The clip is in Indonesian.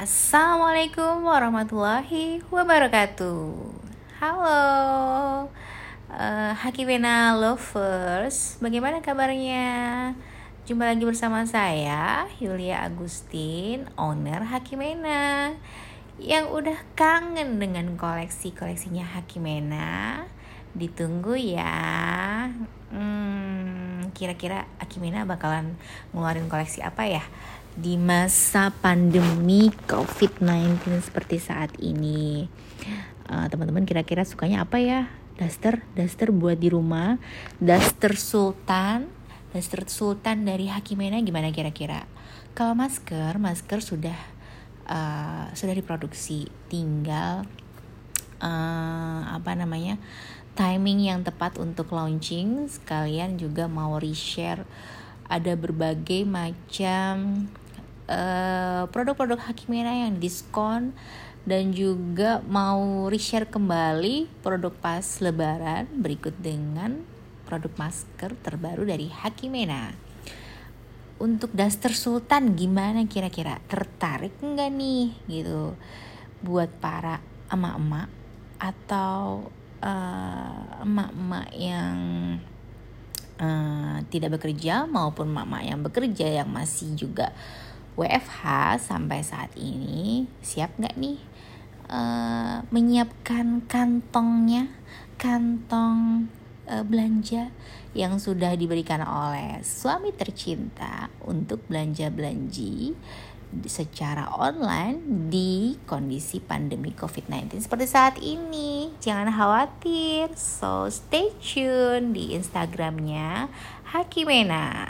Assalamualaikum warahmatullahi wabarakatuh. Halo, uh, Hakimena lovers, bagaimana kabarnya? Jumpa lagi bersama saya, Yulia Agustin, owner Hakimena, yang udah kangen dengan koleksi-koleksinya Hakimena. Ditunggu ya. Hmm, kira-kira Hakimena bakalan ngeluarin koleksi apa ya? Di masa pandemi COVID-19 seperti saat ini. teman teman-teman kira-kira sukanya apa ya? Daster, daster buat di rumah, daster sultan, daster sultan dari Hakimena gimana kira-kira? Kalau masker, masker sudah uh, sudah diproduksi, tinggal uh, apa namanya? timing yang tepat untuk launching. Sekalian juga mau reshare ada berbagai macam uh, produk-produk Hakimena yang diskon dan juga mau reshare kembali produk pas lebaran berikut dengan produk masker terbaru dari Hakimena. Untuk daster sultan gimana kira-kira? Tertarik nggak nih gitu buat para emak-emak atau uh, emak-emak yang uh, tidak bekerja maupun mama yang bekerja yang masih juga WFH sampai saat ini siap nggak nih uh, menyiapkan kantongnya kantong uh, belanja yang sudah diberikan oleh suami tercinta untuk belanja belanji secara online di kondisi pandemi COVID-19 seperti saat ini. Jangan khawatir, so stay tune di Instagramnya Hakimena.